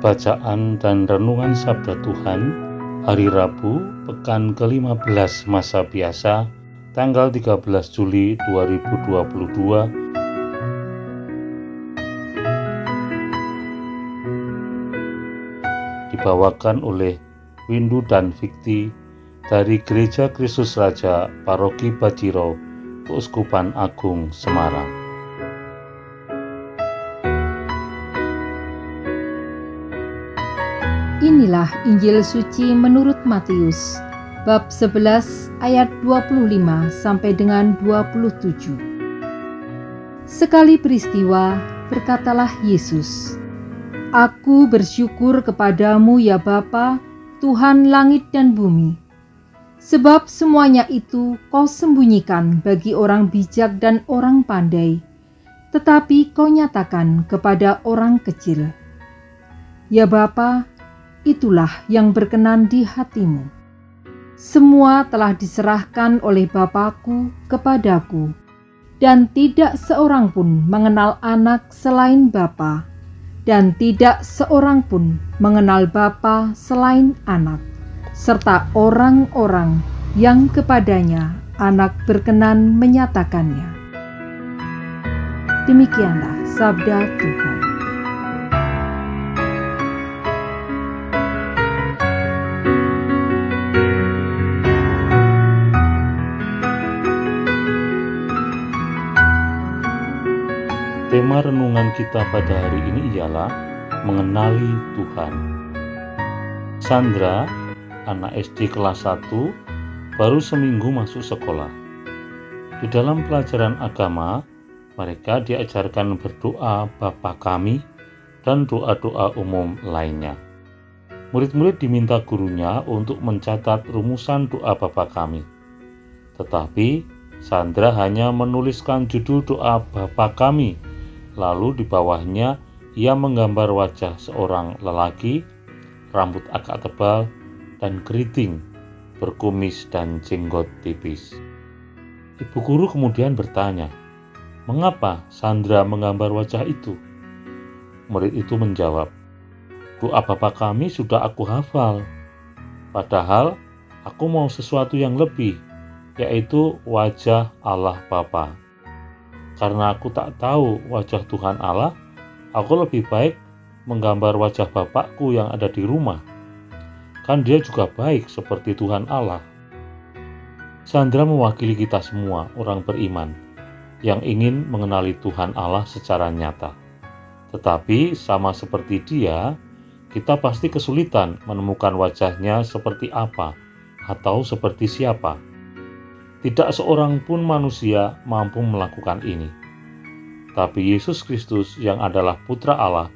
Bacaan dan Renungan Sabda Tuhan hari Rabu, pekan ke-15 masa biasa, tanggal 13 Juli 2022. Dibawakan oleh Windu dan Fikti dari Gereja Kristus Raja Paroki Bajiro, Keuskupan Agung Semarang. Inilah Injil suci menurut Matius bab 11 ayat 25 sampai dengan 27. Sekali peristiwa berkatalah Yesus, Aku bersyukur kepadamu ya Bapa, Tuhan langit dan bumi, sebab semuanya itu kau sembunyikan bagi orang bijak dan orang pandai, tetapi kau nyatakan kepada orang kecil. Ya Bapa, itulah yang berkenan di hatimu. Semua telah diserahkan oleh Bapakku kepadaku, dan tidak seorang pun mengenal anak selain Bapa, dan tidak seorang pun mengenal Bapa selain anak, serta orang-orang yang kepadanya anak berkenan menyatakannya. Demikianlah sabda Tuhan. Tema renungan kita pada hari ini ialah mengenali Tuhan. Sandra, anak SD kelas 1, baru seminggu masuk sekolah. Di dalam pelajaran agama, mereka diajarkan berdoa Bapa kami dan doa-doa umum lainnya. Murid-murid diminta gurunya untuk mencatat rumusan doa Bapa kami. Tetapi Sandra hanya menuliskan judul doa Bapa kami Lalu di bawahnya ia menggambar wajah seorang lelaki, rambut agak tebal dan keriting, berkumis dan jenggot tipis. Ibu guru kemudian bertanya, "Mengapa Sandra menggambar wajah itu?" Murid itu menjawab, "Doa Bapa kami sudah aku hafal. Padahal aku mau sesuatu yang lebih, yaitu wajah Allah Bapa." Karena aku tak tahu wajah Tuhan Allah, aku lebih baik menggambar wajah Bapakku yang ada di rumah. Kan dia juga baik seperti Tuhan Allah. Sandra mewakili kita semua orang beriman yang ingin mengenali Tuhan Allah secara nyata. Tetapi sama seperti dia, kita pasti kesulitan menemukan wajahnya seperti apa atau seperti siapa tidak seorang pun manusia mampu melakukan ini. Tapi Yesus Kristus yang adalah putra Allah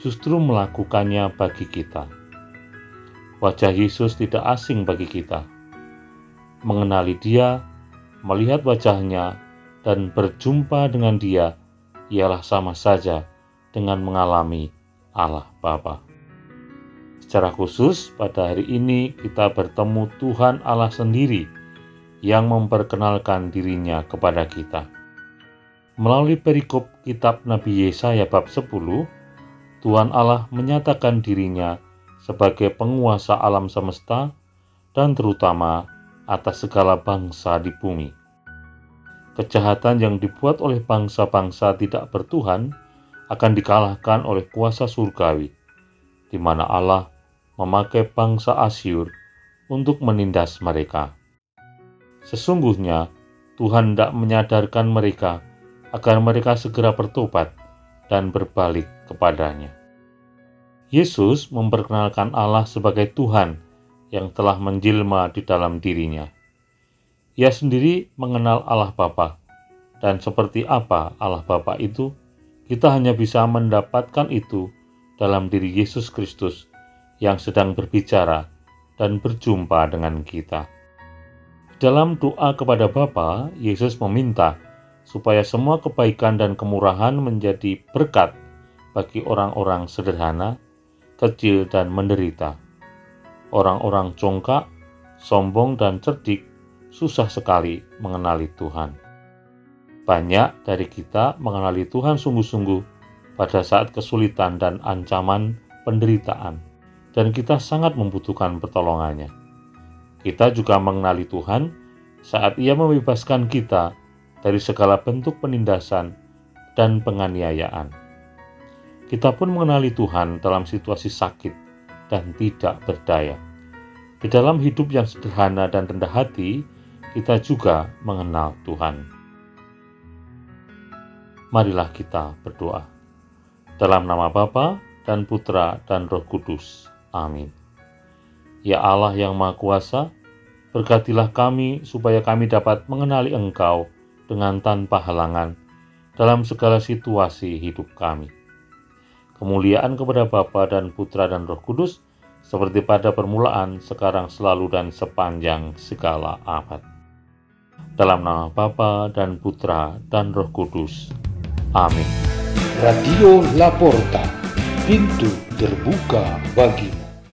justru melakukannya bagi kita. Wajah Yesus tidak asing bagi kita. Mengenali dia, melihat wajahnya, dan berjumpa dengan dia ialah sama saja dengan mengalami Allah Bapa. Secara khusus, pada hari ini kita bertemu Tuhan Allah sendiri yang memperkenalkan dirinya kepada kita. Melalui perikop kitab Nabi Yesaya bab 10, Tuhan Allah menyatakan dirinya sebagai penguasa alam semesta dan terutama atas segala bangsa di bumi. Kejahatan yang dibuat oleh bangsa-bangsa tidak bertuhan akan dikalahkan oleh kuasa surgawi, di mana Allah memakai bangsa Asyur untuk menindas mereka. Sesungguhnya Tuhan tidak menyadarkan mereka agar mereka segera bertobat dan berbalik kepadanya. Yesus memperkenalkan Allah sebagai Tuhan yang telah menjelma di dalam dirinya. Ia sendiri mengenal Allah Bapa dan seperti apa Allah Bapa itu, kita hanya bisa mendapatkan itu dalam diri Yesus Kristus yang sedang berbicara dan berjumpa dengan kita. Dalam doa kepada Bapa, Yesus meminta supaya semua kebaikan dan kemurahan menjadi berkat bagi orang-orang sederhana, kecil, dan menderita. Orang-orang congkak, sombong, dan cerdik susah sekali mengenali Tuhan. Banyak dari kita mengenali Tuhan sungguh-sungguh pada saat kesulitan dan ancaman penderitaan, dan kita sangat membutuhkan pertolongannya. Kita juga mengenali Tuhan saat Ia membebaskan kita dari segala bentuk penindasan dan penganiayaan. Kita pun mengenali Tuhan dalam situasi sakit dan tidak berdaya. Di dalam hidup yang sederhana dan rendah hati, kita juga mengenal Tuhan marilah kita berdoa. Dalam nama Bapa dan Putra dan Roh Kudus. Amin. Ya Allah yang Maha Kuasa, berkatilah kami supaya kami dapat mengenali Engkau dengan tanpa halangan dalam segala situasi hidup kami. Kemuliaan kepada Bapa dan Putra dan Roh Kudus, seperti pada permulaan, sekarang selalu dan sepanjang segala abad. Dalam nama Bapa dan Putra dan Roh Kudus. Amin. Radio Laporta, pintu terbuka bagimu.